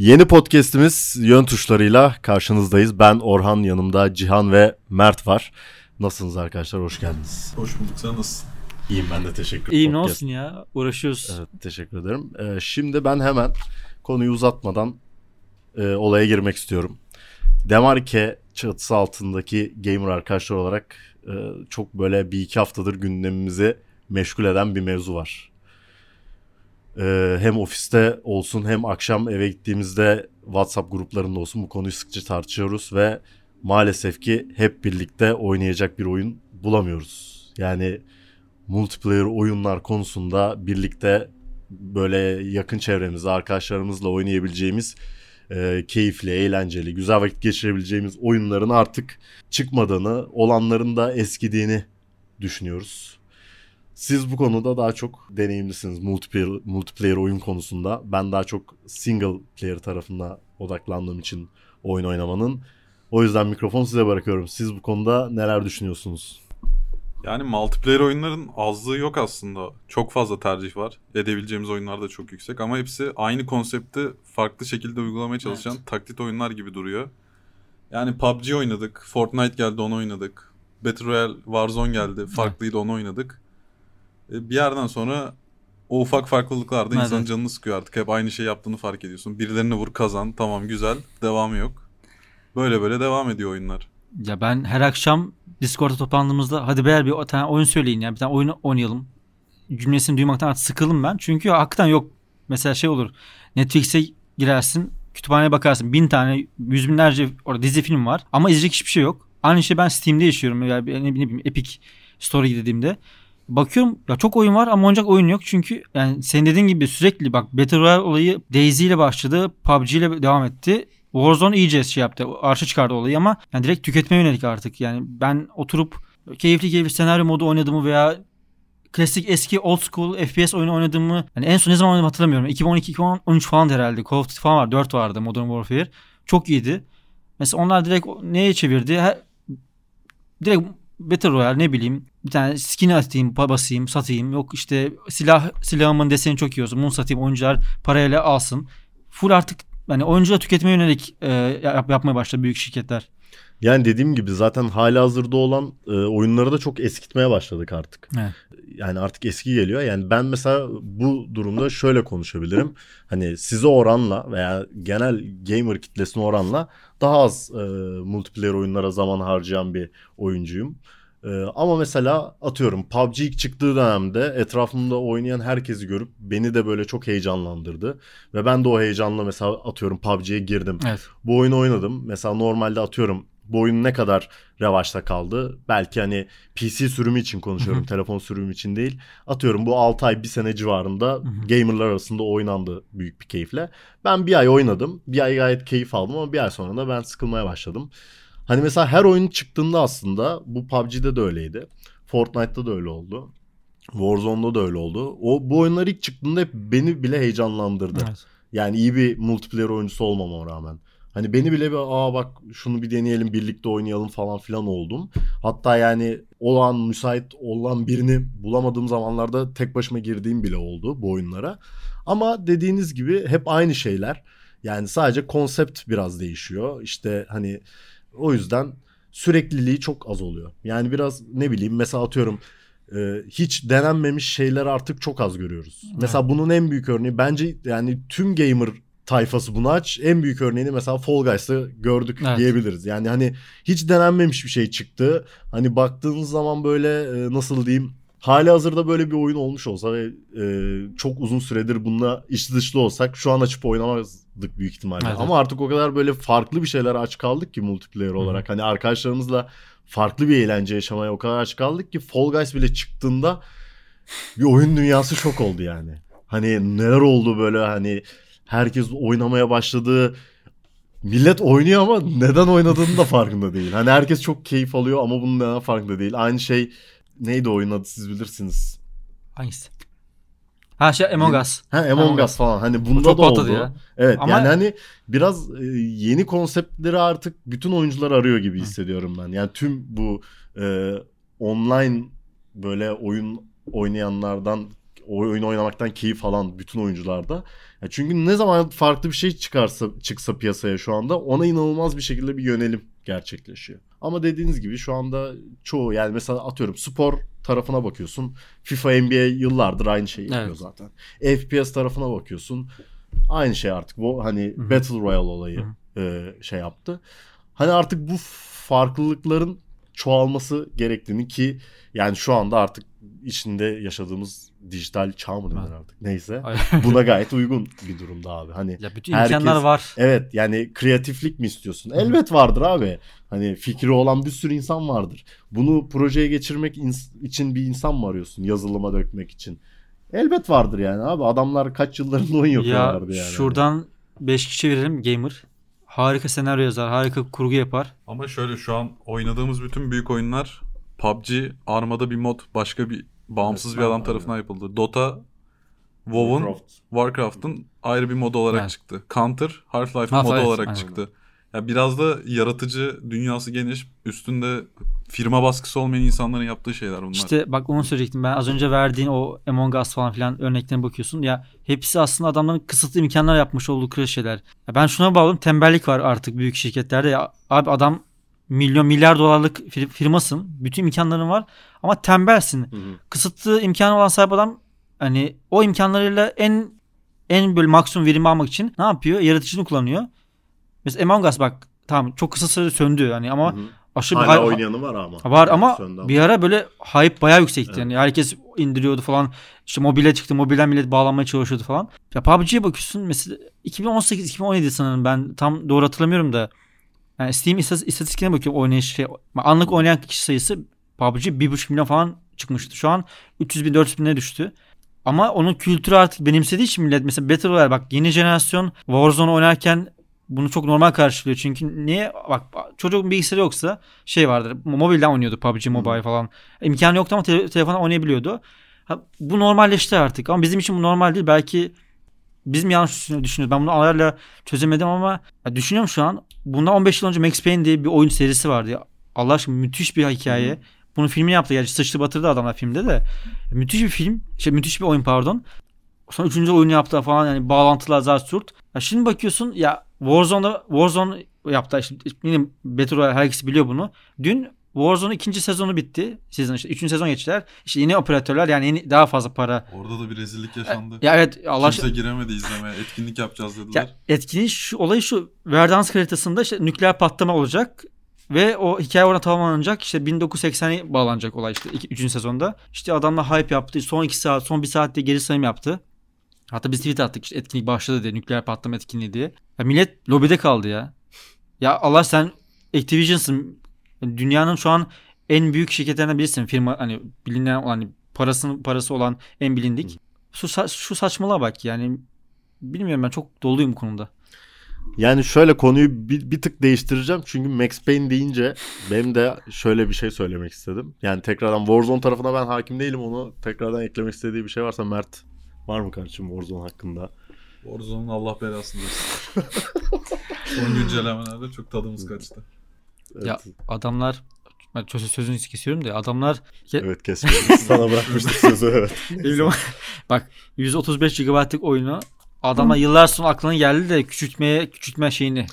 Yeni podcast'imiz yön tuşlarıyla karşınızdayız. Ben Orhan, yanımda Cihan ve Mert var. Nasılsınız arkadaşlar? Hoş geldiniz. Hoş bulduk. Sen nasılsın? İyiyim ben de teşekkür ederim. İyi ne olsun ya. Uğraşıyoruz. Evet teşekkür ederim. Ee, şimdi ben hemen konuyu uzatmadan e, olaya girmek istiyorum. Demarke çatısı altındaki gamer arkadaşlar olarak e, çok böyle bir iki haftadır gündemimizi meşgul eden bir mevzu var. E, hem ofiste olsun hem akşam eve gittiğimizde WhatsApp gruplarında olsun bu konuyu sıkça tartışıyoruz ve maalesef ki hep birlikte oynayacak bir oyun bulamıyoruz. Yani multiplayer oyunlar konusunda birlikte böyle yakın çevremizde arkadaşlarımızla oynayabileceğimiz e, keyifli, eğlenceli, güzel vakit geçirebileceğimiz oyunların artık çıkmadığını, olanların da eskidiğini düşünüyoruz. Siz bu konuda daha çok deneyimlisiniz multiplayer, multiplayer oyun konusunda. Ben daha çok single player tarafına odaklandığım için oyun oynamanın. O yüzden mikrofon size bırakıyorum. Siz bu konuda neler düşünüyorsunuz? Yani multiplayer oyunların azlığı yok aslında. Çok fazla tercih var. Edebileceğimiz oyunlar da çok yüksek ama hepsi aynı konsepti farklı şekilde uygulamaya çalışan evet. taklit oyunlar gibi duruyor. Yani PUBG oynadık, Fortnite geldi onu oynadık. Battle Royale, Warzone geldi, farklıydı onu oynadık. E, bir yerden sonra o ufak farklılıklar da evet. insanın canını sıkıyor artık. Hep aynı şey yaptığını fark ediyorsun. Birilerini vur kazan, tamam güzel, devamı yok. Böyle böyle devam ediyor oyunlar. Ya ben her akşam Discord'da toplandığımızda hadi beyler bir tane oyun söyleyin ya bir tane oyun oynayalım. Cümlesini duymaktan artık sıkıldım ben. Çünkü hakikaten yok. Mesela şey olur. Netflix'e girersin. Kütüphaneye bakarsın. Bin tane, yüz binlerce orada dizi film var. Ama izleyecek hiçbir şey yok. Aynı şey ben Steam'de yaşıyorum. Yani ne, bileyim Epic Store'a dediğimde. Bakıyorum ya çok oyun var ama oynayacak oyun yok. Çünkü yani senin dediğin gibi sürekli bak Battle Royale olayı Daisy ile başladı. PUBG ile devam etti. Warzone iyice şey yaptı. Arşa çıkardı olayı ama yani direkt tüketme yönelik artık. Yani ben oturup keyifli keyifli senaryo modu oynadığımı veya klasik eski old school FPS oyunu oynadığımı yani en son ne zaman oynadım hatırlamıyorum. 2012-2013 falan herhalde. Call of Duty falan var. 4 vardı Modern Warfare. Çok iyiydi. Mesela onlar direkt neye çevirdi? Her, direkt Battle Royale ne bileyim bir tane skin atayım, basayım, satayım. Yok işte silah silahımın deseni çok iyi olsun. Bunu satayım oyuncular parayla alsın. Full artık yani oyuncuya tüketmeye yönelik e, yap, yapmaya başladı büyük şirketler. Yani dediğim gibi zaten hala hazırda olan e, oyunları da çok eskitmeye başladık artık. Evet. Yani artık eski geliyor. Yani ben mesela bu durumda şöyle konuşabilirim. hani size oranla veya genel gamer kitlesine oranla daha az e, multiplayer oyunlara zaman harcayan bir oyuncuyum. Ee, ama mesela atıyorum PUBG ilk çıktığı dönemde etrafımda oynayan herkesi görüp beni de böyle çok heyecanlandırdı. Ve ben de o heyecanla mesela atıyorum PUBG'ye girdim. Evet. Bu oyunu oynadım. Mesela normalde atıyorum bu oyun ne kadar revaçta kaldı? Belki hani PC sürümü için konuşuyorum. telefon sürümü için değil. Atıyorum bu 6 ay 1 sene civarında gamerlar arasında oynandı büyük bir keyifle. Ben bir ay oynadım. Bir ay gayet keyif aldım ama bir ay sonra da ben sıkılmaya başladım. Hani mesela her oyun çıktığında aslında bu PUBG'de de öyleydi. Fortnite'da da öyle oldu. Warzone'da da öyle oldu. O bu oyunlar ilk çıktığında hep beni bile heyecanlandırdı. Evet. Yani iyi bir multiplayer oyuncusu olmama rağmen. Hani beni bile bir aa bak şunu bir deneyelim birlikte oynayalım falan filan oldum. Hatta yani olan müsait olan birini bulamadığım zamanlarda tek başıma girdiğim bile oldu bu oyunlara. Ama dediğiniz gibi hep aynı şeyler. Yani sadece konsept biraz değişiyor. İşte hani o yüzden sürekliliği çok az oluyor. Yani biraz ne bileyim mesela atıyorum e, hiç denenmemiş şeyler artık çok az görüyoruz. Evet. Mesela bunun en büyük örneği bence yani tüm gamer tayfası bunu aç. En büyük örneğini mesela Fall Guys'ta gördük evet. diyebiliriz. Yani hani hiç denenmemiş bir şey çıktı. Hani baktığınız zaman böyle e, nasıl diyeyim hali hazırda böyle bir oyun olmuş olsa ve e, çok uzun süredir bununla iç dışlı olsak şu an açıp oynamazdık büyük ihtimalle. Evet. Ama artık o kadar böyle farklı bir şeyler aç kaldık ki multiplayer olarak. Hı. Hani arkadaşlarımızla farklı bir eğlence yaşamaya o kadar aç kaldık ki Fall Guys bile çıktığında bir oyun dünyası şok oldu yani. Hani neler oldu böyle hani herkes oynamaya başladı. Millet oynuyor ama neden oynadığını da farkında değil. Hani herkes çok keyif alıyor ama bunun neden farkında değil. Aynı şey neydi oyun adı siz bilirsiniz. Hangisi? Ha şey Among Us. Ha Among Us falan. Hani bunda da oldu. Ya. Evet Ama... yani hani biraz e, yeni konseptleri artık bütün oyuncular arıyor gibi hissediyorum ben. Yani tüm bu e, online böyle oyun oynayanlardan o oyunu oynamaktan keyif alan bütün oyuncularda. Ya çünkü ne zaman farklı bir şey çıkarsa çıksa piyasaya şu anda ona inanılmaz bir şekilde bir yönelim gerçekleşiyor. Ama dediğiniz gibi şu anda çoğu yani mesela atıyorum spor tarafına bakıyorsun. FIFA NBA yıllardır aynı şeyi yapıyor Evet. zaten. FPS tarafına bakıyorsun. Aynı şey artık. Bu hani Hı hı. Battle Royale olayı e, şey yaptı. Hani artık bu farklılıkların çoğalması gerektiğini ki yani şu anda artık içinde yaşadığımız dijital çağ mı denir artık neyse. Buna gayet uygun bir durumda abi. Hani ya bütün Herkes- imkanlar var. Evet yani kreatiflik mi istiyorsun? Elbet vardır abi. Hani fikri olan bir sürü insan vardır. Bunu projeye geçirmek için bir insan mı arıyorsun? Yazılıma dökmek için. Elbet vardır yani abi. Adamlar kaç yıllarında oyun Ya yapıyorlardı yani. şuradan 5 kişi verelim gamer. Harika senaryo yazar, harika kurgu yapar. Ama şöyle şu an oynadığımız bütün büyük oyunlar PUBG, Arma'da bir mod başka bir bağımsız bir adam tarafından yapıldı. Dota, WoW'un, Warcraft. Warcraft'ın ayrı bir modu olarak Evet. çıktı. Counter, Half-Life'ın Half-Life, modu olarak aynen. çıktı. Ya biraz da yaratıcı, dünyası geniş, üstünde firma baskısı olmayan insanların yaptığı şeyler bunlar. İşte bak onu söyleyecektim. Ben az önce verdiğin o Among Us falan filan örneklerine bakıyorsun. Ya hepsi aslında adamların kısıtlı imkanlar yapmış olduğu şeyler. Ya ben şuna bağladım. Tembellik var artık büyük şirketlerde. Ya abi adam milyon milyar dolarlık fir- firmasın. Bütün imkanların var ama tembelsin. Hı hı. Kısıtlı imkanı olan sahip adam hani o imkanlarıyla en en böyle maksimum verimi almak için ne yapıyor? Yaratıcılığını kullanıyor. Mesela Among Us bak tamam çok kısa sürede söndü hani ama Hı hı. aşırı bir hype- oynayanı var ama. Var ama Söndü bir ara böyle hype bayağı yüksekti. Evet. Yani herkes indiriyordu falan. İşte mobile çıktı. Mobilden millet bağlanmaya çalışıyordu falan. Ya PUBG'ye bakıyorsun mesela 2018-2017 sanırım ben tam doğru hatırlamıyorum da. Yani Steam istatistikine bakıyorum oynayış şey. Anlık oynayan kişi sayısı PUBG 1.5 milyon falan çıkmıştı. Şu an 300 bin 400 bine düştü. Ama onun kültürü artık benimsediği için millet mesela Battle Royale bak yeni jenerasyon Warzone oynarken bunu çok normal karşılıyor. Çünkü niye bak çocuğun bilgisayarı yoksa şey vardır. Mobilden oynuyordu PUBG Mobile falan. İmkanı yoktu ama te- telefondan oynayabiliyordu. Ha, bu normalleşti artık ama bizim için bu normal değil. Belki biz mi yanlış düşünü- düşünüyoruz? Ben bunu ayarla çözemedim ama düşünüyorum şu an. Bundan 15 yıl önce Max Payne diye bir oyun serisi vardı. Allah aşkına müthiş bir hikaye. Bunun filmini yaptı. Gerçi sıçtı batırdı adamlar filmde de. Müthiş bir film. Şey müthiş bir oyun pardon. Sonra üçüncü oyunu yaptı falan yani bağlantılar zar surt. Ya şimdi bakıyorsun ya Warzone'da Warzone yaptı. İşte yine Battle Royale herkes biliyor bunu. Dün Warzone ikinci sezonu bitti. Sezon işte üçüncü sezon geçtiler. İşte yeni operatörler yani yeni daha fazla para. Orada da bir rezillik yaşandı. Ya evet Allah Kimse giremedi izlemeye. Etkinlik yapacağız dediler. ya etkinliğin şu olayı şu. Verdansk haritasında işte nükleer patlama olacak. Ve o hikaye orada tamamlanacak. İşte 1980'e bağlanacak olay işte 3. sezonda. İşte adamlar hype yaptı. Son 2 saat, son 1 saatte geri sayım yaptı. Hatta biz tweet attık işte etkinlik başladı diye. Nükleer patlama etkinliği diye. Ya millet lobide kaldı ya. Ya Allah sen Activision'sın. Dünyanın şu an en büyük şirketlerinden birisin. Firma hani bilinen olan hani parasının parası olan en bilindik. Şu, şu saçmalığa bak yani. Bilmiyorum ben çok doluyum bu konuda. Yani şöyle konuyu bir, bir tık değiştireceğim. Çünkü Max Payne deyince benim de şöyle bir şey söylemek istedim. Yani tekrardan Warzone tarafına ben hakim değilim. Onu tekrardan eklemek istediği bir şey varsa Mert var mı kardeşim Warzone hakkında? Warzone'un Allah belasını versin. Son güncellemelerde çok tadımız kaçtı. Evet, Ya adamlar ben sözü sözünü kesiyorum da adamlar evet kesmedim. Sana bırakmıştık sözü evet. Bak 135 GB'lık oyunu adama yıllar sonra aklına geldi de küçültmeye küçültme şeyini.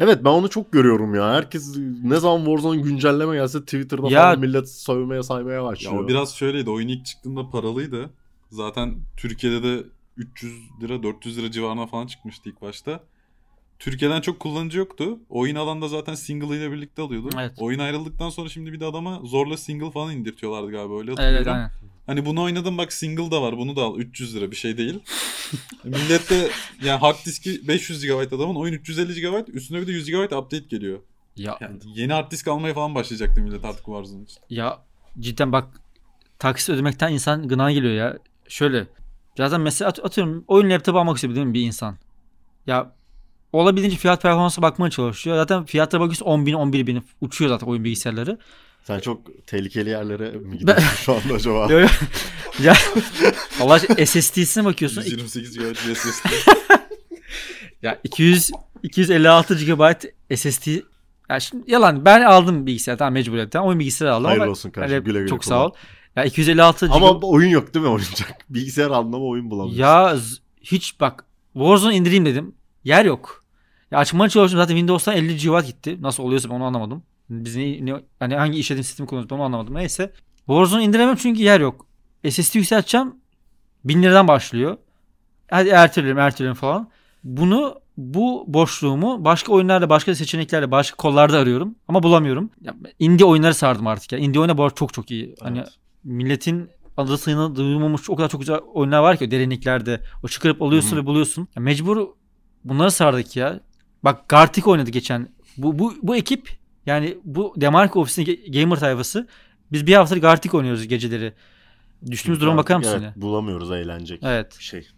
Evet ben onu çok görüyorum ya. Herkes ne zaman Warzone güncelleme gelse Twitter'da Ya- falan millet sövmeye saymaya Ya başlıyor. o biraz şöyleydi. Oyun ilk çıktığında paralıydı. Zaten Türkiye'de de 300 lira 400 lira civarına falan çıkmıştı ilk başta. Türkiye'den çok kullanıcı yoktu. Oyun alanda zaten single ile birlikte alıyordu. Evet. Oyun ayrıldıktan sonra şimdi bir de adama zorla single falan indirtiyorlardı galiba öyle Evet hatırlıyorum. aynen. Hani bunu oynadım bak single da var bunu da al 300 lira bir şey değil. Millet de yani hard diski 500 GB adamın oyun 350 GB üstüne bir de 100 GB update geliyor. Ya Yani yeni hard disk almaya falan başlayacaktı millet artık Warzone için. ya cidden bak taksit ödemekten insan gına geliyor ya. Şöyle zaten mesela at- atıyorum oyun laptopu almak istiyor değil mi bir insan? Ya olabildiğince fiyat performansa bakmaya çalışıyor. Zaten fiyatlara bakıyorsun 10 bin 11 bin uçuyor zaten oyun bilgisayarları. Sen çok tehlikeli yerlere mi gidiyorsun şu anda acaba? Ya Allah SSD'sine bakıyorsun. 128 GB SSD. Ya 200 256 GB SSD ya şimdi yalan ben aldım bilgisayar tamam mecburiyetten oyun bilgisayarı aldım Hayırlı ama olsun kardeşim, öyle güle güle çok kullan. sağ ol. Ya 256 GB Ama oyun yok değil mi oynayacak? Bilgisayar anlama oyun bulamıyorsun. Ya hiç bak Warzone indireyim dedim. Yer yok. Ya açmaya çalıştım zaten Windows'tan 50 GB gitti. Nasıl oluyorsa ben onu anlamadım. Biz ne, ne hani hangi işletim sistemi kullanıyoruz ben onu anlamadım. Neyse. Warzone indiremem çünkü yer yok. SSD yükselteceğim. 1000 liradan başlıyor. Hadi ertelerim ertelerim falan. Bunu bu boşluğumu başka oyunlarda, başka seçeneklerle, başka kollarda arıyorum ama bulamıyorum. Ya, indie oyunları sardım artık ya. Indie oyunu bu çok çok iyi. Hani Evet. milletin adı sayını duyulmamış o kadar çok güzel oyunlar var ki o derinliklerde. O çıkarıp alıyorsun Hı hı. ve buluyorsun. Ya mecbur bunları sardık ya. Bak Gartic oynadı geçen. Bu, bu, bu ekip yani bu Demarco ofisinin gamer tayfası biz bir haftadır Gartic oynuyoruz geceleri. Düştüğümüz duruma bakar mısın Evet, bulamıyoruz eğlenecek Evet. bir şey.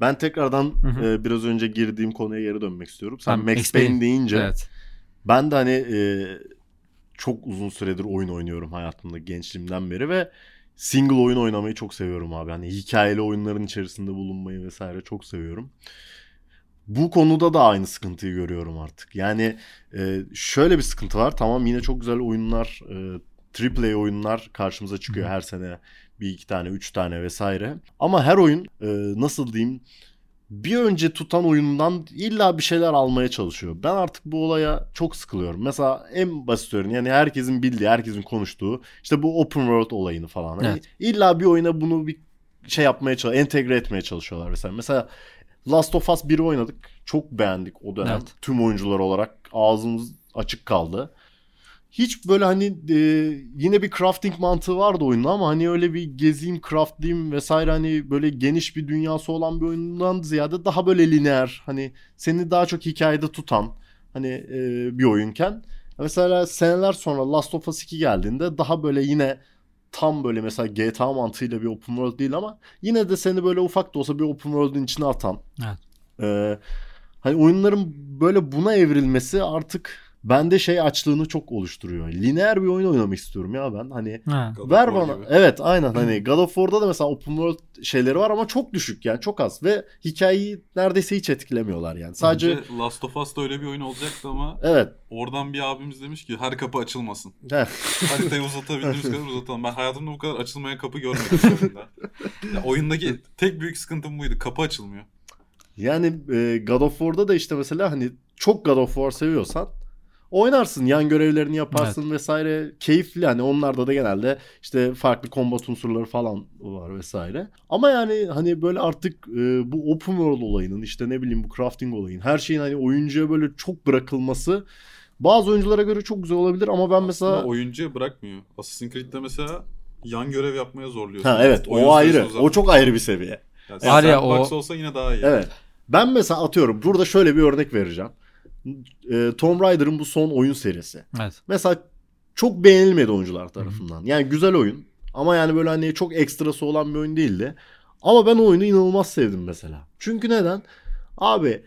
Ben tekrardan Hı hı. e, biraz önce girdiğim konuya geri dönmek istiyorum. Sen Tamam, Max Max Payne. Payne deyince Evet. ben de hani e, çok uzun süredir oyun oynuyorum hayatımda gençliğimden beri ve single oyun oynamayı çok seviyorum abi. Hani hikayeli oyunların içerisinde bulunmayı vesaire çok seviyorum. Bu konuda da aynı sıkıntıyı görüyorum artık. Yani e, şöyle bir sıkıntı var. Tamam yine çok güzel oyunlar, e, AAA oyunlar karşımıza çıkıyor her sene. Bir iki tane, üç tane vesaire. Ama her oyun e, nasıl diyeyim bir önce tutan oyundan illa bir şeyler almaya çalışıyor. Ben artık bu olaya çok sıkılıyorum. Mesela en basit örneği yani herkesin bildiği, herkesin konuştuğu işte bu open world olayını falan. Hani Evet. illa bir oyuna bunu bir şey yapmaya çalışıyor, entegre etmeye çalışıyorlar mesela. Mesela Last of Us 1'i oynadık. Çok beğendik o dönem. Evet. Tüm oyuncular olarak ağzımız açık kaldı. Hiç böyle hani e, yine bir crafting mantığı vardı oyunda ama hani öyle bir gezeyim, craftlayayım vesaire hani böyle geniş bir dünyası olan bir oyundan ziyade daha böyle lineer hani seni daha çok hikayede tutan hani e, bir oyunken mesela seneler sonra Last of Us 2 geldiğinde daha böyle yine tam böyle mesela GTA mantığıyla bir open world değil ama yine de seni böyle ufak da olsa bir open world'ün içine atan. Evet. e, hani oyunların böyle buna evrilmesi artık bende şey açlığını çok oluşturuyor. Lineer bir oyun oynamak istiyorum ya ben. Hani Ha. Ver bana. gibi. Evet aynen hani God of War'da da mesela open world şeyleri var ama çok düşük yani çok az ve hikayeyi neredeyse hiç etkilemiyorlar yani. Sadece Bence Last of Us da öyle bir oyun olacaktı ama evet. oradan bir abimiz demiş ki her kapı açılmasın. heh. Haritayı uzatabildiğimiz kadar uzatalım. Ben hayatımda bu kadar açılmayan kapı görmedim oyunda. Ya, oyundaki tek büyük sıkıntım buydu. Kapı açılmıyor. Yani e, God of War'da da işte mesela hani çok God of War seviyorsan oynarsın. Yan görevlerini yaparsın vesaire. Keyifli hani onlarda da genelde işte farklı combat unsurları falan var vesaire. Ama yani hani böyle artık e, bu open world olayının işte ne bileyim bu crafting olayın her şeyin hani oyuncuya böyle çok bırakılması bazı oyunculara göre çok güzel olabilir ama ben mesela Aslında oyuncuya bırakmıyor. Assassin's Creed'de mesela yan görev yapmaya zorluyorsun. ha evet Oyun o ayrı. O çok ayrı bir seviye. Yani Var ya, sandbox o- olsa yine daha iyi. Evet. Ben mesela atıyorum burada şöyle bir örnek vereceğim. E, Tomb Raider'ın bu son oyun serisi. Evet. Mesela çok beğenilmedi oyuncular tarafından. Yani güzel oyun ama yani böyle hani çok ekstrası olan bir oyun değildi. Ama ben o oyunu inanılmaz sevdim mesela. Çünkü neden? Abi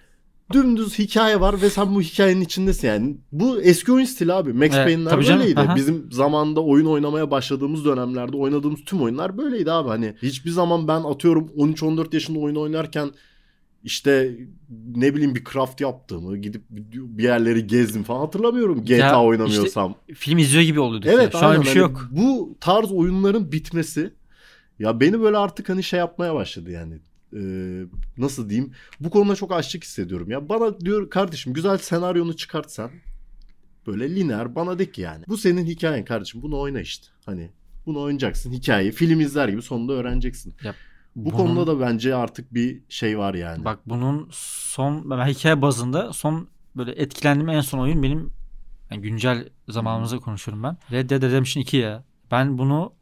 dümdüz hikaye var ve sen bu hikayenin içindesin yani. Bu eski oyun stili abi. Max Evet, Payne'ler böyleydi. Aha. Bizim zamanda oyun oynamaya başladığımız dönemlerde oynadığımız tüm oyunlar böyleydi abi. Hani hiçbir zaman ben atıyorum 13-14 yaşında oyun oynarken işte ne bileyim bir craft yaptığımı, gidip bir yerleri gezdim falan hatırlamıyorum GTA Ya oynamıyorsam. Film izliyor gibi oluyorduk. Evet ya. Şu an aynen. öyle bir şey Hani yok. Bu tarz oyunların bitmesi ya beni böyle artık hani şey yapmaya başladı yani. Ee, nasıl diyeyim? Bu konuda çok açlık hissediyorum ya. Bana diyor kardeşim güzel senaryonu çıkartsan böyle lineer bana de ki yani. Bu senin hikayen kardeşim. Bunu oyna işte. Hani bunu oynayacaksın hikayeyi. Film izler gibi sonunda öğreneceksin. Ya, Bu bunun- konuda da bence artık bir şey var yani. Bak bunun son ben hikaye bazında son böyle etkilendiğim en son oyun benim yani güncel zamanımızda konuşuyorum ben. Red Dead Redemption 2 ya. Ben bunu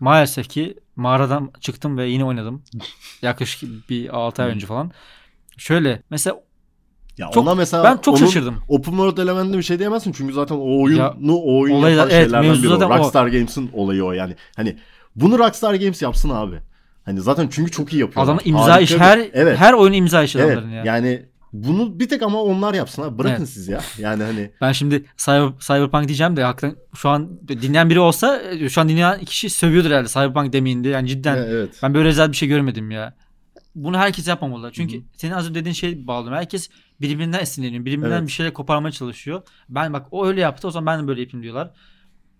maalesef ki mağaradan çıktım ve yine oynadım. Yaklaşık bir 6 ay Hı. önce falan. Şöyle mesela ya çok- ona mesela ben çok onun şaşırdım. Open World elementinde bir şey diyemezsin çünkü zaten o oyunu Ya, o oyun olayı yapan evet, şeylerden biri o. Rockstar Games'in olayı o yani. Hani bunu Rockstar Games yapsın abi. Hani zaten çünkü çok iyi yapıyorlar. adam imza Harika iş her evet, her oyun imza iş evet. ya. Yani bunu bir tek ama onlar yapsın abi. Bırakın Evet. siz ya. Yani hani Ben şimdi Cyber, Cyberpunk diyeceğim de hakikaten şu an dinleyen biri olsa e, şu an dinleyen kişi sövüyordur herhalde Cyberpunk demeyin diye. Yani cidden evet. Ben böyle özel bir şey görmedim ya. Bunu herkes yapmamalı. Çünkü Hı hı. senin az önce dediğin şey bağlı. Herkes birbirinden esinleniyor. Birbirinden Evet. bir şeyler koparmaya çalışıyor. Ben bak o öyle yaptı o zaman ben de böyle yapayım diyorlar.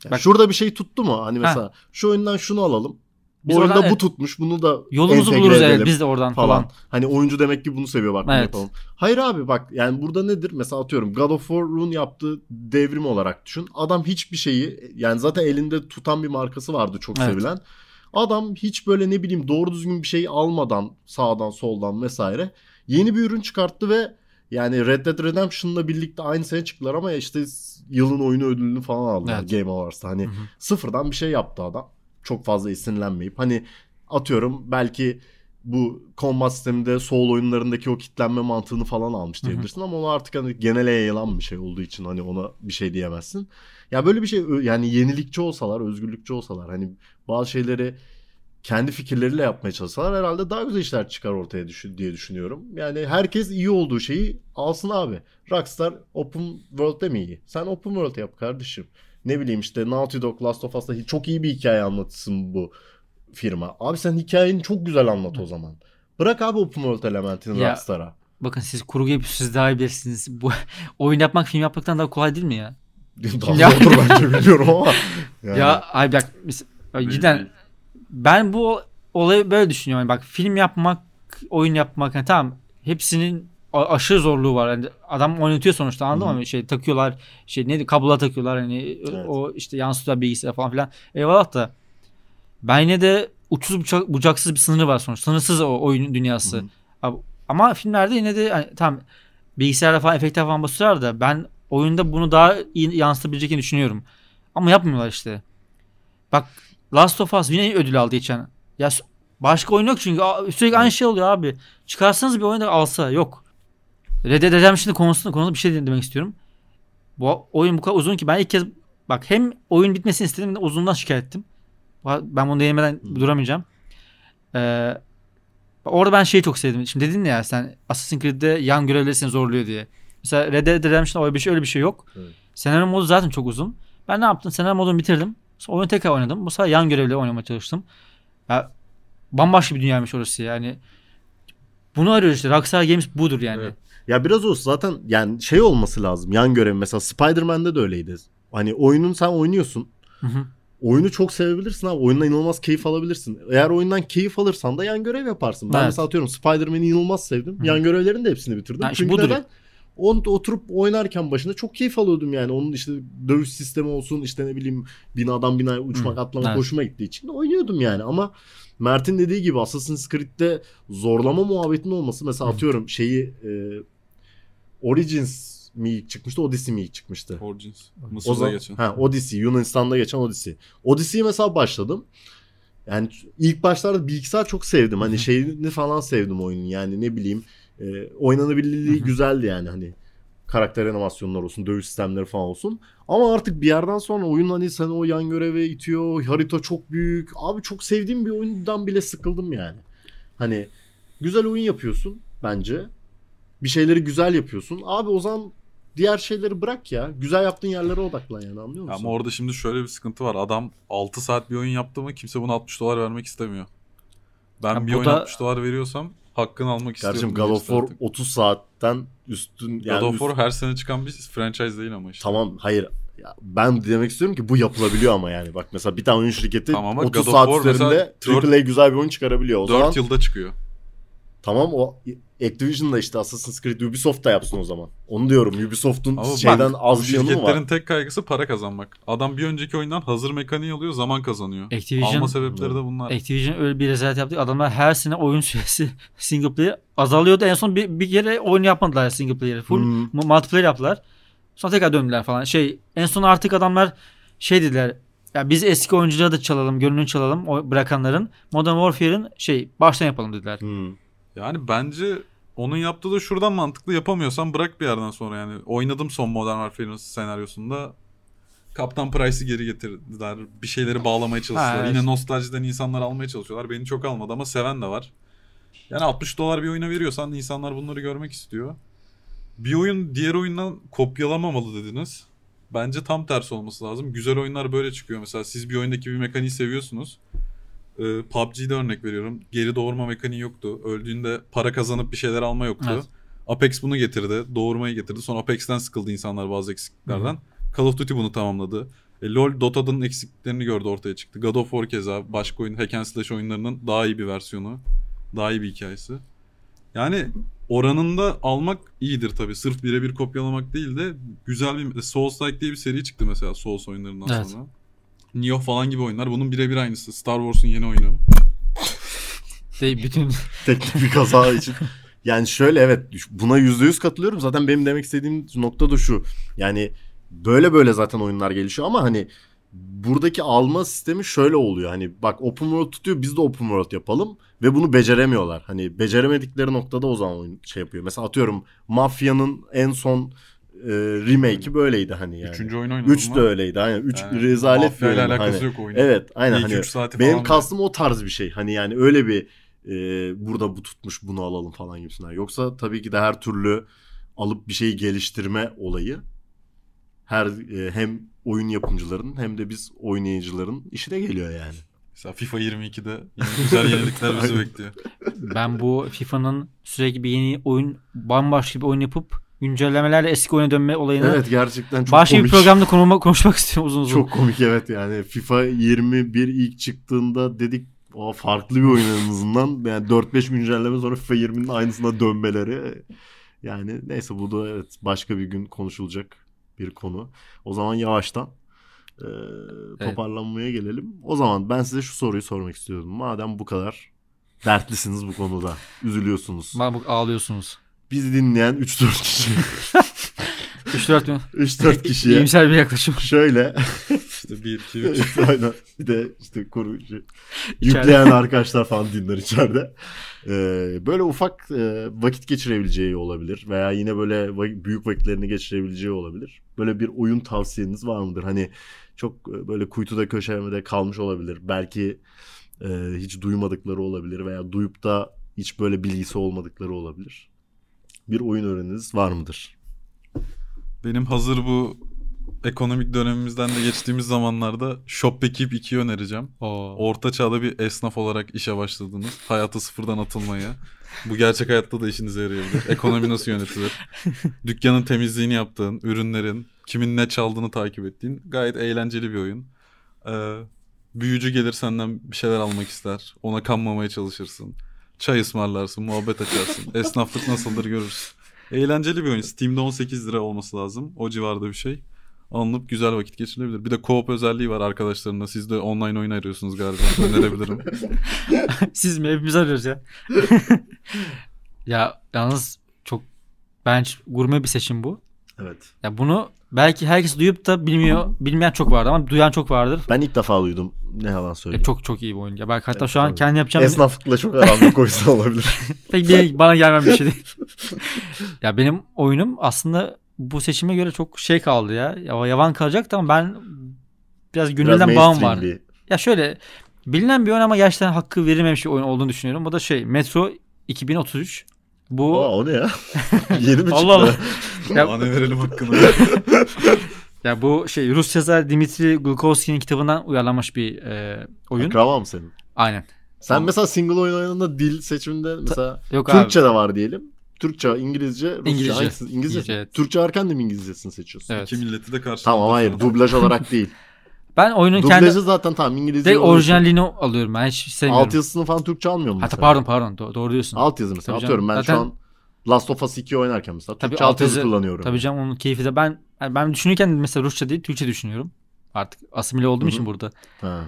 Yani Bak- şurada bir şey tuttu mu? Hani mesela şu oyundan şunu alalım. Bu Biz oyunda oradan- bu tutmuş. Bunu da Yolumuzu buluruz edelim evet biz de oradan falan. falan. Hani oyuncu demek ki bunu seviyor bak Evet. yapalım. Hayır abi bak yani burada nedir? Mesela atıyorum God of War'un yaptığı devrim olarak düşün. Adam hiçbir şeyi yani zaten elinde tutan bir markası vardı çok Evet. sevilen. Adam hiç böyle ne bileyim doğru düzgün bir şey almadan sağdan soldan vesaire yeni bir ürün çıkarttı ve yani Red Dead Redemption'la birlikte aynı sene çıktılar ama işte yılın oyunu ödülünü falan aldılar Evet. Game Awards'ta. Hani Hı hı. sıfırdan bir şey yaptı adam. Çok fazla esinlenmeyip. Hani atıyorum belki bu combat sisteminde Soul oyunlarındaki o kitlenme mantığını falan almış diyebilirsin ama onu artık hani genele yayılan bir şey olduğu için hani ona bir şey diyemezsin. Ya böyle bir şey yani yenilikçi olsalar, özgürlükçü olsalar hani bazı şeyleri kendi fikirleriyle yapmaya çalışsalar herhalde daha güzel işler çıkar ortaya düşün, diye düşünüyorum. Yani herkes iyi olduğu şeyi alsın abi. Rockstar Open World'de mi iyi? Sen Open World yap kardeşim. Ne bileyim işte Naughty Dog Last of Us'ta çok iyi bir hikaye anlatsın bu firma. Abi sen hikayeni çok güzel anlat o zaman. Bırak abi Open World elementini Ya, Rockstar'a. Bakın siz kurgu yapıyorsunuz siz daha iyi bilirsiniz. Bu oyun yapmak film yapmaktan daha kolay değil mi ya? Daha Ya- zordur bence biliyorum ama. Yani. Ya ay bak cidden ben bu olayı böyle düşünüyorum. Yani bak film yapmak, oyun yapmak yani tamam hepsinin aşırı zorluğu var. Yani adam oynatıyor sonuçta anladın mı? Şey takıyorlar, şey neydi kablolar takıyorlar hani Evet. o işte yansıtıyor bilgisayar falan filan. Eyvallah da ben yine de uçsuz bucak, bucaksız bir sınırı var sonuçta. Sınırsız o oyun dünyası. Hı hı. Abi, ama filmlerde yine de hani, tamam bilgisayarda falan efektler falan basıyorlar da ben oyunda bunu daha iyi yansıtabileceğini düşünüyorum. Ama yapmıyorlar işte. Bak Last of Us yine ödül aldı geçen. Ya başka oyun yok çünkü sürekli aynı şey oluyor abi. Çıkarsanız bir oyun da alsa yok. Red Dead Redemption'ın konusunda konusunda bir şey demek istiyorum. Bu oyun bu kadar uzun ki ben ilk kez bak hem oyun bitmesini istedim hem de uzunluğundan şikayet ettim. Ben bunu deneyimeden Hı. duramayacağım. Ee, orada ben şeyi çok sevdim. Şimdi dedin ya sen Assassin's Creed'de yan görevleri seni zorluyor diye. Mesela Red Dead Redemption'da öyle bir şey, öyle bir şey yok. Evet. Senaryo modu zaten çok uzun. Ben ne yaptım? Senaryo modunu bitirdim. Sonra oyunu tekrar oynadım. Bu sefer yan görevleri oynamaya çalıştım. Ya, bambaşka bir dünyaymış orası yani. Bunu arıyoruz işte. Rockstar Games budur yani. Evet. Ya biraz olsun zaten yani şey olması lazım. Yan görev mesela Spider-Man'de de öyleydi. Hani oyunun sen oynuyorsun. Hı hı. Oyunu çok sevebilirsin abi. Oyundan inanılmaz keyif alabilirsin. Eğer oyundan keyif alırsan da yan görev yaparsın. Ben Evet. mesela atıyorum Spider-Man'i inanılmaz sevdim. Hı. Yan görevlerin de hepsini bitirdim. İşte Çünkü budur. neden? Onu oturup oynarken başında çok keyif alıyordum yani. Onun işte dövüş sistemi olsun işte ne bileyim binadan binaya uçmak Hı, atlamak evet. hoşuma gittiği için oynuyordum yani. Ama Mert'in dediği gibi Assassin's Creed'de zorlama muhabbetinin olması mesela Hı. atıyorum şeyi e, Origins mi ilk çıkmıştı Odyssey mi ilk çıkmıştı? Origins. O Mısır'da zaman, geçen. ha, Odyssey Yunanistan'da geçen Odyssey. Odyssey'yi mesela başladım. Yani ilk başlarda bir iki saat çok sevdim. Hani şeyini falan sevdim oyunun. Yani ne bileyim e, oynanabilirliği güzeldi yani hani karakter animasyonlar olsun, dövüş sistemleri falan olsun. Ama artık bir yerden sonra oyun hani seni o yan göreve itiyor. Harita çok büyük. Abi çok sevdiğim bir oyundan bile sıkıldım yani. Hani güzel oyun yapıyorsun bence. Bir şeyleri güzel yapıyorsun. Abi o zaman diğer şeyleri bırak ya. Güzel yaptığın yerlere odaklan yani anlıyor musun? Ama orada şimdi şöyle bir sıkıntı var. Adam 6 saat bir oyun yaptı mı kimse buna 60 dolar vermek istemiyor. Ben Ya bir oyun da- 60 dolar veriyorsam hakkını almak istiyorum. Kardeşim God of War artık. 30 saatten üstün yani God of üst- War her sene çıkan bir franchise değil ama işte. tamam hayır ya ben demek istiyorum ki bu yapılabiliyor ama yani bak mesela bir tane oyun şirketi Tamam ama 30 God saat üzerinde AAA güzel bir oyun çıkarabiliyor. O 4 zaman yılda çıkıyor. tamam o Activision'da işte Assassin's Creed Ubisoft da yapsın o zaman. Onu diyorum Ubisoft'un Ama bak, şeyden bu az bir yanı mı şirketlerin var? tek kaygısı para kazanmak. Adam bir önceki oyundan hazır mekaniği alıyor, zaman kazanıyor. Activision, Alma sebepleri de bunlar. Activision öyle bir rezalet yaptı. Adamlar her sene oyun süresi single player azalıyordu. En son bir, bir kere oyun yapmadılar single player. Full Hmm. mu- multiplayer yaptılar. Sonra tekrar döndüler falan. Şey en son artık adamlar şey dediler. Ya biz eski oyuncuları da çalalım, gönlünü çalalım o bırakanların. Modern Warfare'ın şey baştan yapalım dediler. Hmm. Yani bence onun yaptığı da şuradan mantıklı yapamıyorsan bırak bir yerden sonra yani. Oynadım son Modern Warfare'ın senaryosunda. Kaptan Price'ı geri getirdiler. Bir şeyleri bağlamaya çalışıyorlar. Ha, Yine evet. nostaljiden insanlar almaya çalışıyorlar. Beni çok almadı ama seven de var. Yani 60 dolar bir oyuna veriyorsan insanlar bunları görmek istiyor. Bir oyun diğer oyundan kopyalamamalı dediniz. Bence tam tersi olması lazım. Güzel oyunlar böyle çıkıyor. Mesela siz bir oyundaki bir mekaniği seviyorsunuz. Ee, PUBG'de örnek veriyorum. Geri doğurma mekaniği yoktu. Öldüğünde para kazanıp bir şeyler alma yoktu. Evet. Apex bunu getirdi. Doğurmayı getirdi. Sonra Apex'ten sıkıldı insanlar bazı eksikliklerden. Call of Duty bunu tamamladı. E, LoL Dota'nın eksikliklerini gördü ortaya çıktı. God of War keza başka oyun hack and slash oyunlarının daha iyi bir versiyonu. Daha iyi bir hikayesi. Yani oranında almak iyidir tabii. Sırf birebir kopyalamak değil de güzel bir Souls-like diye bir seri çıktı mesela Souls oyunlarından Evet. sonra. Nioh falan gibi oyunlar. Bunun birebir aynısı. Star Wars'un yeni oyunu. De, bütün Teknik bir kaza için. Yani şöyle evet buna yüzde yüz katılıyorum. Zaten benim demek istediğim nokta da şu. Yani böyle böyle zaten oyunlar gelişiyor ama hani buradaki alma sistemi şöyle oluyor. Hani bak open world tutuyor biz de open world yapalım ve bunu beceremiyorlar. Hani beceremedikleri noktada o zaman oyun şey yapıyor. Mesela atıyorum Mafya'nın en son e, remake'i böyleydi hani yani. Üçüncü oyun oynadım. 3 de öyleydi. Aynen 3 Yani rezalet bir oyun. alakası Hani- yok oyunun. Evet aynen hani üç saati benim falan kastım o tarz bir şey. Hani yani öyle bir e, burada bu tutmuş bunu alalım falan gibisinden. Yoksa tabii ki de her türlü alıp bir şeyi geliştirme olayı her e, hem oyun yapımcıların hem de biz oynayıcıların işine geliyor yani. Mesela FIFA 22'de yine güzel yenilikler bizi bekliyor. ben bu FIFA'nın sürekli bir yeni oyun bambaşka bir oyun yapıp güncellemelerle eski oyuna dönme olayını Evet gerçekten çok başka komik. bir programda konuma, konuşmak istiyorum uzun uzun. Çok komik evet yani. FIFA 21 ilk çıktığında dedik o farklı bir oyun en azından. Yani 4-5 güncelleme sonra FIFA 20'nin aynısına dönmeleri. Yani neyse bu da evet başka bir gün konuşulacak bir konu. O zaman yavaştan e, toparlanmaya gelelim. O zaman ben size şu soruyu sormak istiyordum. Madem bu kadar dertlisiniz bu konuda, üzülüyorsunuz. Bak ağlıyorsunuz. Bizi dinleyen 3-4 kişi, 3-4 mü? 3-4 kişiye İyimser bir yaklaşım. şöyle İşte 1, 2, 3. Aynen. Bir de işte koruyucu. Yükleyen arkadaşlar falan dinler içeride. Ee, böyle ufak e, vakit geçirebileceği olabilir. Veya yine böyle va- büyük vakitlerini geçirebileceği olabilir. Böyle bir oyun tavsiyeniz var mıdır? Hani çok e, böyle kuytuda köşemede kalmış olabilir. Belki e, hiç duymadıkları olabilir. Veya duyup da hiç böyle bilgisi olmadıkları olabilir. Bir oyun öğreniniz var mıdır? Benim hazır bu ekonomik dönemimizden de geçtiğimiz zamanlarda Shopkeep 2'yi önereceğim. Oo. Orta çağda bir esnaf olarak işe başladınız. Hayata sıfırdan atılmaya. Bu gerçek hayatta da işinize yarayabilir. Ekonomi nasıl yönetilir? Dükkanın temizliğini yaptığın, ürünlerin, kimin ne çaldığını takip ettiğin gayet eğlenceli bir oyun. Ee, büyücü gelir senden bir şeyler almak ister. Ona kanmamaya çalışırsın. Çay ısmarlarsın, muhabbet açarsın. Esnaflık nasıldır görürsün. Eğlenceli bir oyun. Steam'de 18 lira olması lazım. O civarda bir şey. Alınıp güzel vakit geçirilebilir. Bir de co-op özelliği var arkadaşlarına. Siz de online oyun arıyorsunuz galiba. Önerebilirim. Siz mi? Hepimiz arıyoruz ya. ya yalnız çok bence gurme bir seçim bu. Evet. Ya bunu belki herkes duyup da bilmiyor. Bilmeyen çok vardır ama duyan çok vardır. Ben ilk defa duydum. Ne yalan Ya söyleyeyim. çok çok iyi bir oyun. Ya belki hatta Evet, şu an tabii. kendi yapacağım Esnaflıkla çok aram yok o yüzden olabilir. pek bir bana gelmem bir şey değil. ya benim oyunum aslında bu seçime göre çok şey kaldı ya. ya yavan kalacaktı ama ben biraz gönülden bağım var. bir- Ya şöyle bilinen bir oyun ama gerçekten hakkı verilmemiş bir oyun olduğunu düşünüyorum. Bu da şey Metro 2033. Bu Aa, o ne ya? Yeni mi çıktı? Allah Allah. Ya- Bana verelim hakkını. Ya bu şey Rus yazar Dimitri Glukovski'nin kitabından uyarlanmış bir e, oyun. Akraba mı senin? Aynen. Sen Tamam. mesela single oyun oynadığında dil seçiminde mesela Yok Türkçe abi. de var diyelim. Türkçe, İngilizce, Rusça. İngilizce. Hangisi? İngilizce. İngilizce, evet. Türkçe varken de mi İngilizcesini seçiyorsun? Evet. İki milleti de karşı. Tamam hayır dublaj olarak değil. Ben oyunun Dublajı kendi zaten tamam İngilizce. direkt orijinalini alıyorum. Ben hiç sevmiyorum. Alt yazısını falan Türkçe almıyor mu Hatta pardon pardon Do- doğru diyorsun. Alt yazı mesela Tabii atıyorum ben canım. şu Zaten- an Last of Us 2 oynarken mesela Tabii Türkçe alt alt yazı yazı- kullanıyorum. Tabii canım onun keyfi de ben yani ben düşünürken mesela Rusça değil Türkçe düşünüyorum. Artık asimile olduğum Hı için burada. Ha.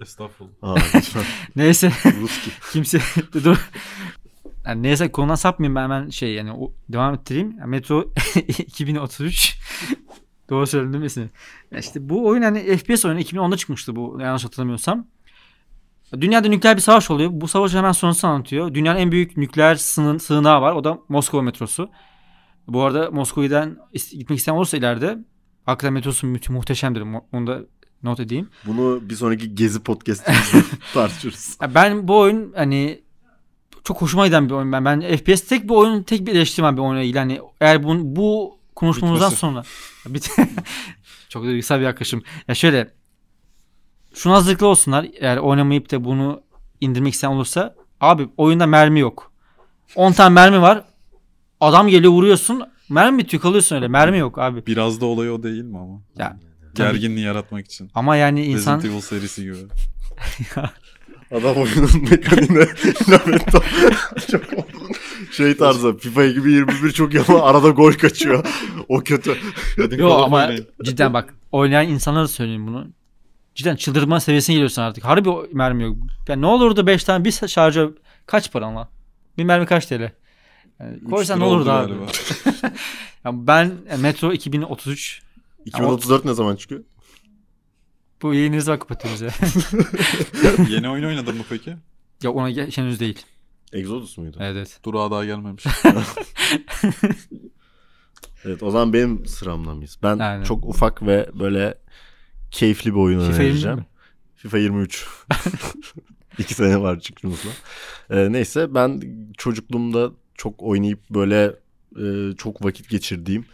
Estağfurullah. Aa, lütfen. Neyse Ruski. kimse dur. Yani neyse konudan sapmayayım ben hemen şey yani o, devam ettireyim. Yani Metro 2033 Doğru söyledim değil mi ismini? Ya işte bu oyun hani FPS oyunu 2010'da çıkmıştı bu yanlış hatırlamıyorsam. Dünyada nükleer bir savaş oluyor. Bu savaş hemen sonrasını anlatıyor. Dünyanın en büyük nükleer sığın, sığınağı var. O da Moskova metrosu. Bu arada Moskova'dan gitmek isteyen olursa ileride hakikaten metrosu mü- muhteşemdir. Onu da not edeyim. Bunu bir sonraki Gezi podcast'imizde tartışırız. Ben bu oyun hani çok hoşuma giden bir oyun. Ben, ben FPS tek bir oyun, tek bir eleştirmem bir oyuna ilgili. Hani eğer bu, bu konuşmamızdan Bitmesi. sonra bit çok duygusal bir yaklaşım. Ya şöyle şuna hazırlıklı olsunlar. Eğer oynamayıp da bunu indirmek isteyen olursa abi oyunda mermi yok. 10 tane mermi var. Adam geliyor vuruyorsun. Mermi bitiyor kalıyorsun öyle. Mermi yok abi. Biraz da olay o değil mi ama? Ya Tabii. Gerginliği yaratmak için. Ama yani insan Resident Evil serisi gibi. Adam oyunun mekaniğine laf etti. çok şey tarzı FIFA gibi 21 çok iyi ama arada gol kaçıyor. O kötü. Yo ama cidden bak oynayan insanlara da söyleyeyim bunu. Cidden çıldırma seviyesine geliyorsun artık. Harbi mermi yok. Ya ne olurdu 5 tane bir şarjör kaç paran lan? Bir mermi kaç TL? Yani koysan ne olurdu abi? Ya ben e, Metro 2033 2034 ne zaman çıkıyor? Bu yayını ne zaman kapatıyoruz ya? Yeni oyun oynadın mı peki? ya ona ge- henüz değil. Exodus muydu? Evet. Durağa daha gelmemiş. Evet o zaman benim sıramda mıyız? Ben Aynen. çok ufak ve böyle keyifli bir oyun FIFA önereceğim. 20 mi? FIFA 23. İki sene var çıktığımızda. Ee, neyse ben çocukluğumda çok oynayıp böyle e, çok vakit geçirdiğim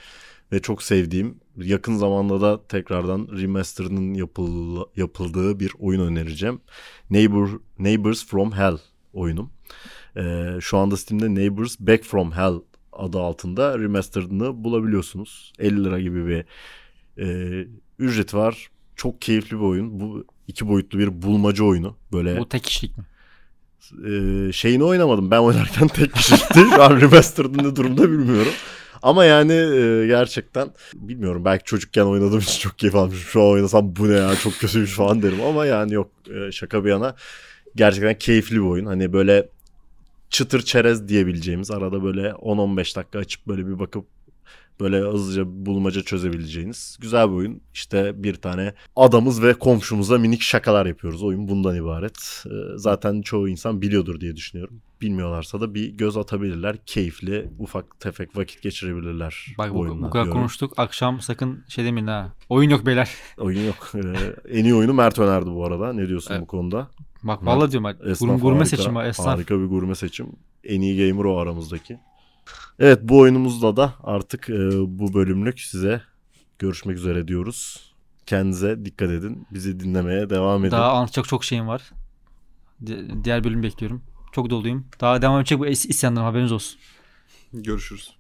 ve çok sevdiğim yakın zamanda da tekrardan remaster'ının yapıl, yapıldığı bir oyun önereceğim. Neighbor, Neighbors from Hell oyunum. Ee, şu anda Steam'de Neighbors Back from Hell adı altında remastered'ını bulabiliyorsunuz. 50 lira gibi bir e, ücreti var. Çok keyifli bir oyun. Bu iki boyutlu bir bulmaca oyunu. Böyle Bu tek kişilik mi? e, şeyini oynamadım. Ben oynarken tek kişilikti. Şu an remastered'ın ne durumda bilmiyorum. Ama yani e, gerçekten bilmiyorum. Belki çocukken oynadığım için çok keyif almışım. Şu an oynasam bu ne ya çok kötüymüş falan derim. Ama yani yok e, şaka bir yana. Gerçekten keyifli bir oyun. Hani böyle çıtır çerez diyebileceğimiz arada böyle 10-15 dakika açıp böyle bir bakıp böyle hızlıca bulmaca çözebileceğiniz güzel bir oyun. İşte bir tane adamız ve komşumuza minik şakalar yapıyoruz. Oyun bundan ibaret. Ee, Zaten çoğu insan biliyordur diye düşünüyorum. Bilmiyorlarsa da bir göz atabilirler. Keyifli, ufak tefek vakit geçirebilirler. Bak bu, bu kadar diyorum. konuştuk. Akşam sakın şey demeyin ha. Oyun yok beyler. Oyun yok. Ee, en iyi oyunu Mert önerdi bu arada. Ne diyorsun Evet. bu konuda? Bak vallahi diyorum bak. Esnaf Gurme, gurme harika, seçim var. Esnaf. Harika bir gurme seçim. En iyi gamer o aramızdaki. Evet bu oyunumuzda da artık e, bu bölümlük size görüşmek üzere diyoruz. Kendinize dikkat edin. Bizi dinlemeye devam edin. Daha anlatacak çok şeyim var. Di- diğer bölüm bekliyorum. Çok doluyum. Daha devam edecek bu is- isyanlarım haberiniz olsun. Görüşürüz.